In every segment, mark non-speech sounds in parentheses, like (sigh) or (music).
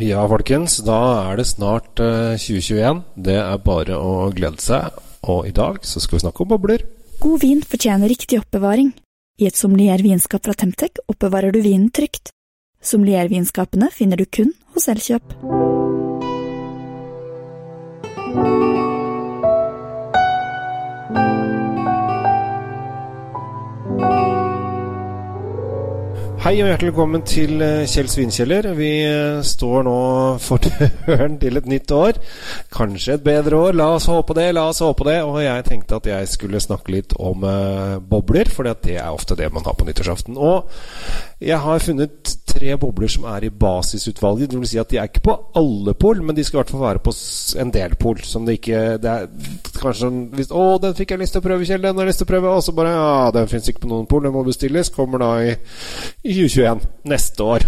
Ja, folkens. Da er det snart uh, 2021. Det er bare å glede seg. Og i dag så skal vi snakke om bobler. God vin fortjener riktig oppbevaring. I et sommelier-vinskap fra Temtec oppbevarer du vinen trygt. Sommelier-vinskapene finner du kun hos Elkjøp. Hei og hjertelig velkommen til eh, Kjell Svinkjeller. Vi eh, står nå for (laughs) døren til et nytt år. Kanskje et bedre år. La oss håpe det, la oss håpe det. Og jeg tenkte at jeg skulle snakke litt om uh, bobler, for det er ofte det man har på nyttårsaften. Og jeg har funnet tre bobler som er i basisutvalget. Det vil si at de er ikke på alle pol, men de skal i hvert fall være på en del pol. Som det ikke det er kanskje sånn hvis, 'Å, den fikk jeg lyst til å prøve, Kjell. Den har jeg lyst til å prøve.' Og så bare 'Ja, den fins ikke på noen pol. Den må bestilles.' Kommer da i i 2021. Neste år.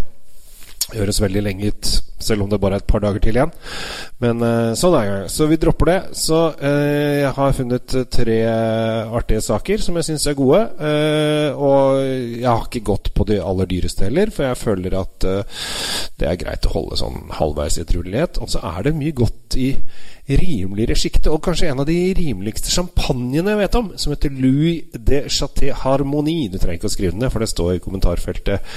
Høres veldig lenge ut, selv om det bare er et par dager til igjen. Men uh, sånn er det. Så vi dropper det. Så uh, jeg har funnet tre artige saker som jeg syns er gode. Og jeg har ikke gått på de aller dyreste heller, for jeg føler at det er greit å holde sånn halvveis i edruelighet. Og så er det mye godt i rimeligere sjiktet, og kanskje en av de rimeligste champagnene jeg vet om, som heter Louis de Chaté Harmonie. Du trenger ikke å skrive den ned, for det står i kommentarfeltet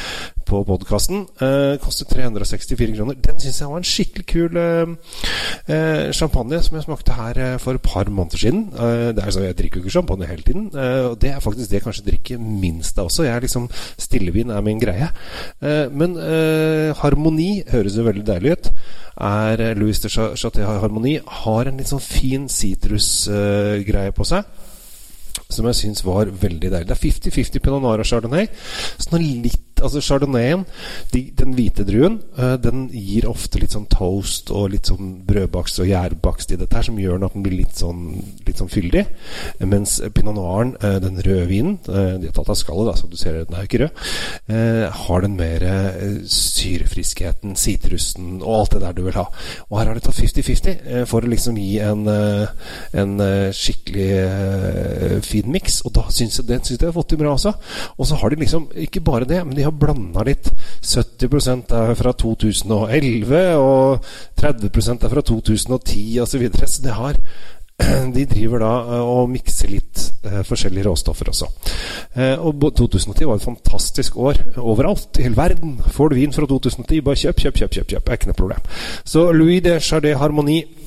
på podkasten. Eh, koster 364 kroner. Den syns jeg var en skikkelig kul eh, champagne som jeg smakte her eh, for et par måneder siden. Eh, det er så, Jeg drikker jo ikke champagne hele tiden, eh, og det er faktisk det jeg kanskje drikker minst av også. Jeg er liksom Stillevin er min greie. Eh, men Harmoni høres jo veldig deilig ut. Er Louis de Chaté Harmoni har en litt sånn fin sitrusgreie på seg. Som jeg syns var veldig deilig. Det er 50-50 pinot noir og chardonnay. Sånn litt altså Chardonnayen, de, den hvite druen, uh, den gir ofte litt sånn toast og litt sånn brødbakst og gjærbakst i dette her, som gjør at den blir litt sånn, litt sånn fyldig. Mens pinot noiren, uh, den røde vinen, uh, de har tatt av skallet, da, så du ser den er ikke rød, har den mer syrefriskheten, sitrusen og alt det der du vil ha. Og her har de tatt 50-50 for å liksom gi en, en skikkelig fin miks, og da syns jeg, den syns jeg har fått til bra også. Og så har de liksom ikke bare det, men de har blanda litt. 70% er fra 2011, og 30% er fra 2010 osv. Så, videre. så det har (clears throat) de driver da eh, og mikser litt eh, forskjellige råstoffer også. Eh, og 2010 var et fantastisk år overalt i hele verden. Får du vin fra 2010, bare kjøp, kjøp, kjøp. kjøp, kjøp. er ikke noe problem. Så Louis de Chardet Harmonie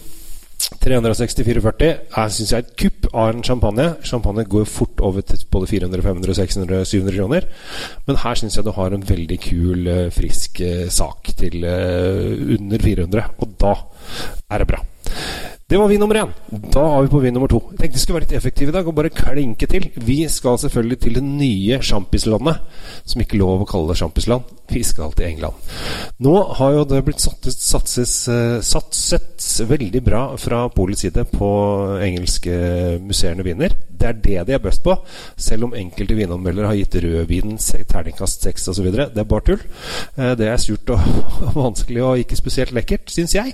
364,40 er synes jeg et kupp av en champagne. Champagne går fort over til både 400, 500, 600, 700 kroner. Men her syns jeg du har en veldig kul, eh, frisk eh, sak til uh, under 400. Og da er det bra. Det var vin nummer én. Da er vi på vin nummer to. Jeg tenkte vi skulle være litt effektive i dag og bare klinke til. Vi skal selvfølgelig til det nye sjampislandet, som ikke lov å kalle det sjampisland. Vi skal til England. Nå har jo det blitt satset, satses, eh, satset veldig bra fra Polets side på engelske musserende viner. Det er det de er best på, selv om enkelte vinanmeldere har gitt rødvinen terningkast seks osv. Det er bare tull. Eh, det er surt og (laughs) vanskelig og ikke spesielt lekkert, syns jeg.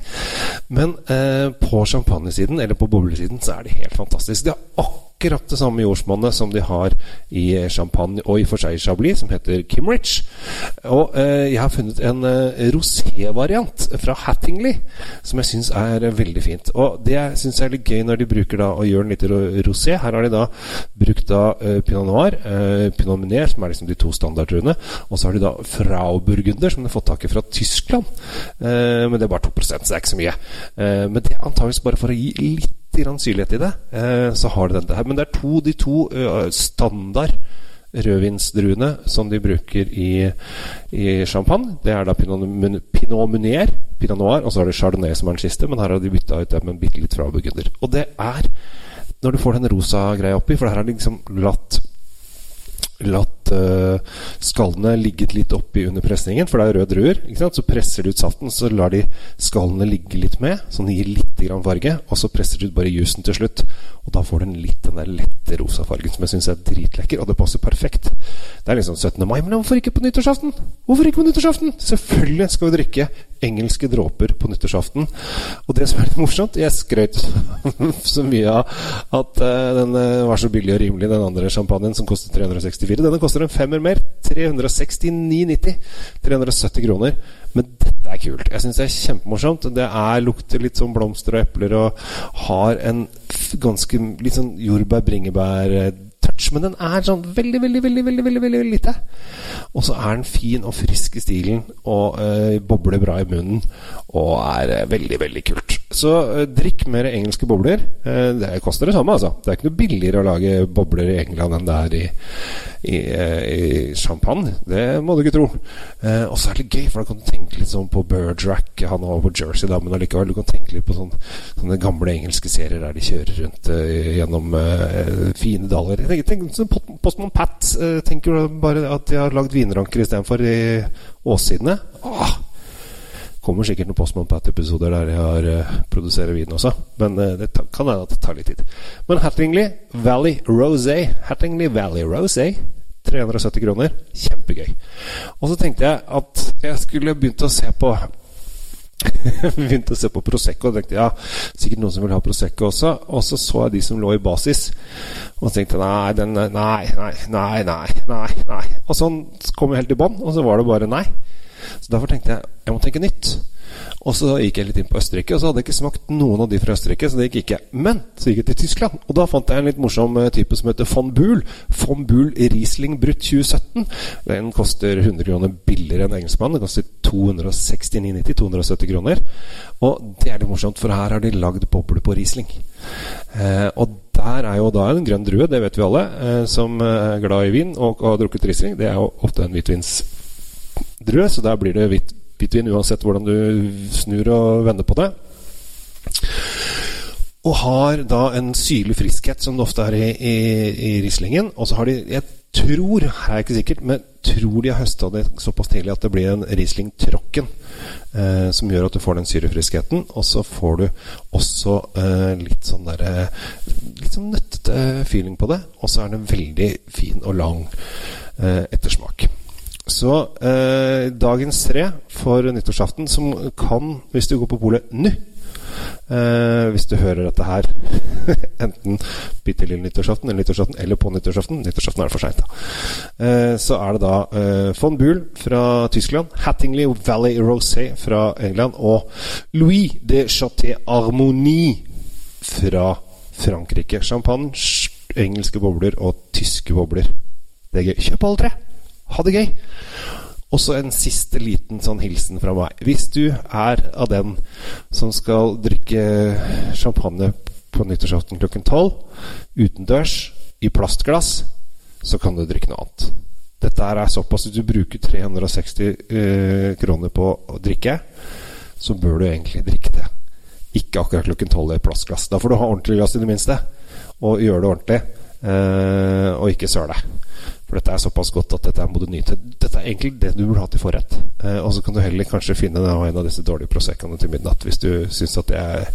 Men eh, på champagnesiden, eller på boblesiden, så er det helt fantastisk. De har akkurat det samme jordsmonnet som de har i champagne og i for seg chablis, som heter Kimrich. Og eh, jeg har funnet en eh, rosé-variant fra Hattingley som jeg syns er eh, veldig fint. Og det syns jeg er litt gøy når de bruker da og gjør den litt rosé. Her har de da brukt da eh, pinot noir, eh, pinot meunier, som er liksom de to standardtruene, og så har de da Frauburgunder, som de har fått tak i fra Tyskland. Eh, men det er bare 2 så det er ikke så mye. men det er antakeligvis bare for å gi litt syrlighet i det, eh, så har det dette her. Men det er to, de to uh, standard rødvinsdruene som de bruker i, i champagne. Det er da pinot, munier, pinot noir, og så er det chardonnay som er den siste. Men her har de bytta ut det med bitte litt fra burgunder. Og det er når du får den rosa greia oppi, for her har de liksom latt latt uh, skallene ligget litt oppi under presningen, for det er røde druer. Så presser de ut saften, så lar de skallene ligge litt med, så den gir litt grann farge. Og så presser du ut bare jusen til slutt. Og da får du den litt den der lette rosa fargen som jeg syns er dritlekker, og det passer perfekt. Det er liksom 17. mai, men hvorfor ikke på nyttårsaften? Hvorfor ikke på nyttårsaften? Selvfølgelig skal vi drikke engelske dråper på nyttårsaften. Og det som er litt morsomt Jeg skrøt (laughs) så mye av at uh, den uh, var så billig og rimelig, den andre champagnen som kostet 364. Denne koster en femmer mer. 369,90. 370 kroner. Men dette er kult. Jeg syns det er kjempemorsomt. Det er, lukter litt sånn blomster og epler og har en ganske litt sånn jordbær-bringebær eh, touch, men den er sånn veldig, veldig, veldig veldig, veldig, veldig, lite. Og så er den fin og frisk i stilen og øh, bobler bra i munnen og er øh, veldig, veldig kult. Så øh, drikk mer engelske bobler. det koster det samme, altså. Det er ikke noe billigere å lage bobler i England enn det er i, i, i champagne. Det må du ikke tro. og så er det gøy, for da kan du tenke litt sånn på Bergerac, han var på Jersey da, men allikevel. Du kan tenke litt på sånne, sånne gamle engelske serier der de kjører rundt gjennom fine daler. Jeg tenker, tenker Postman Pat tenker bare at de har lagd vinranker istedenfor i åssidene. Åh, kommer sikkert noen Postman Pat-episoder der jeg har uh, produserer vin også. Men uh, det kan hende at det tar litt tid. Men Hattingley Valley Rosé Hattingley Valley Rosé 370 kroner. Kjempegøy. Og så tenkte jeg at jeg skulle begynt å se på (laughs) begynte å se på Prosecco og tenkte ja, sikkert noen som vil ha Prosecco også. Og så så jeg de som lå i basis, og tenkte nei, den, nei, nei, nei, nei, nei, nei. Og sånn kom vi helt i bånn, og så var det bare nei. Så derfor tenkte jeg jeg må tenke nytt. Og så gikk jeg litt inn på Østerrike, og så hadde jeg ikke smakt noen av de fra Østerrike. Så det gikk ikke. Men så gikk jeg til Tyskland, og da fant jeg en litt morsom eh, type som heter von Buhl. Von Buhl Riesling Brutt 2017. Den koster 100 kroner billigere enn engelskmann. Den koster 269,90. 270 kroner. Og det er litt morsomt, for her har de lagd boble på Riesling. Eh, og der er jo da en grønn drue, det vet vi alle, eh, som er glad i vin og har drukket Riesling. Det er jo ofte en hvitvinsdrue, så der blir det hvitt hvitvin uansett hvordan du snur og vender på det. Og har da en syrlig friskhet, som det ofte er i, i, i Rieslingen. Og så har de Jeg tror, her er jeg ikke sikkert, men tror de har høsta det såpass tidlig at det blir en Riesling Trocken. Eh, som gjør at du får den syrefriskheten. Og så får du også eh, litt sånn derre Litt sånn nøttete feeling på det. Og så er den veldig fin og lang eh, ettersmak. Så eh, dagens tre for nyttårsaften, som kan, hvis du går på polet nå eh, Hvis du hører dette her (laughs) enten bitte lille nyttårsaften eller nyttårsaften eller på nyttårsaften Nyttårsaften er det for seint, eh, så er det da eh, von Buhl fra Tyskland, Hattingley Valley Rosé fra England og Louis de Chaté Harmonie fra Frankrike. Champagne, engelske bobler og tyske bobler. Det er gøy. Kjøp alle tre! Ha det gøy! Og så en siste liten sånn hilsen fra meg. Hvis du er av den som skal drikke champagne på nyttårsaften klokken tolv utendørs i plastglass, så kan du drikke noe annet. Dette er såpass at du bruker 360 eh, kroner på å drikke, så bør du egentlig drikke det. Ikke akkurat klokken tolv i plastglass. Da får du ha ordentlig glass i det minste, og gjøre det ordentlig. Eh, og ikke søle. For dette er såpass godt at dette må du nyte. Dette er egentlig det du burde ha til forrett. Eh, og så kan du heller kanskje finne en av disse dårlige Proseccoene til midnatt hvis du syns at det er,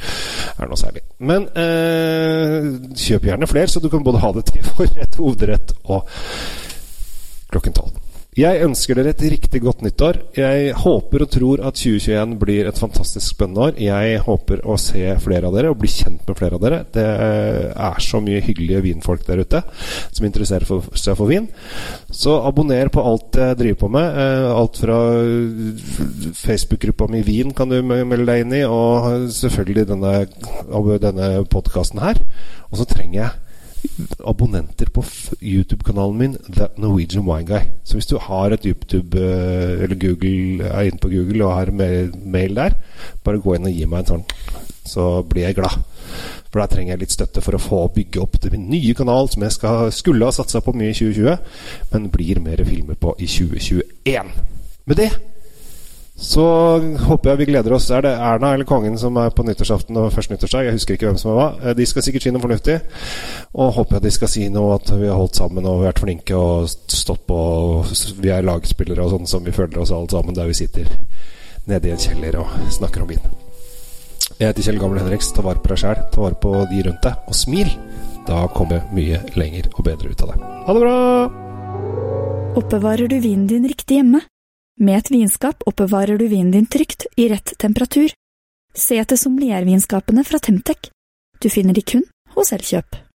er, noe særlig. Men eh, kjøp gjerne flere, så du kan både ha det til forrett, hovedrett og klokken tolv. Jeg ønsker dere et riktig godt nyttår. Jeg håper og tror at 2021 blir et fantastisk spennende år. Jeg håper å se flere av dere og bli kjent med flere av dere. Det er så mye hyggelige vinfolk der ute som interesserer seg for vin. Så abonner på alt jeg driver på med. Eh, alt fra Facebook-gruppa mi Vin kan du melde deg inn i, og selvfølgelig denne, denne podkasten her. Og så trenger jeg abonnenter på YouTube-kanalen min The Norwegian Wine Guy. Så hvis du har et YouTube eh, eller Google er inne på Google og har mail der, bare gå inn og gi meg en sånn, så blir jeg glad. For der trenger jeg litt støtte for å få bygge opp min nye kanal, som jeg skal, skulle ha satsa på mye i 2020, men blir mer filmer på i 2021. Med det så håper jeg vi gleder oss. Er det Erna eller kongen som er på nyttårsaften og første nyttårsdag? Jeg husker ikke hvem som er hva. Eh, de skal sikkert si noe fornuftig. Og håper jeg de skal si noe at vi har holdt sammen og vært flinke og stått på. Og Vi er lagspillere og sånn som vi føler oss alle sammen der vi sitter nede i en kjeller og snakker om vin. Jeg heter Kjell Gamle Henriks. Ta vare på deg sjæl. Ta vare på de rundt deg. Og smil! Da kommer mye lenger og bedre ut av det. Ha det bra! Oppbevarer du vinen din riktig hjemme? Med et vinskap oppbevarer du vinen din trygt i rett temperatur. Se etter sommeliervinskapene fra Temtec. Du finner de kun hos Elkjøp.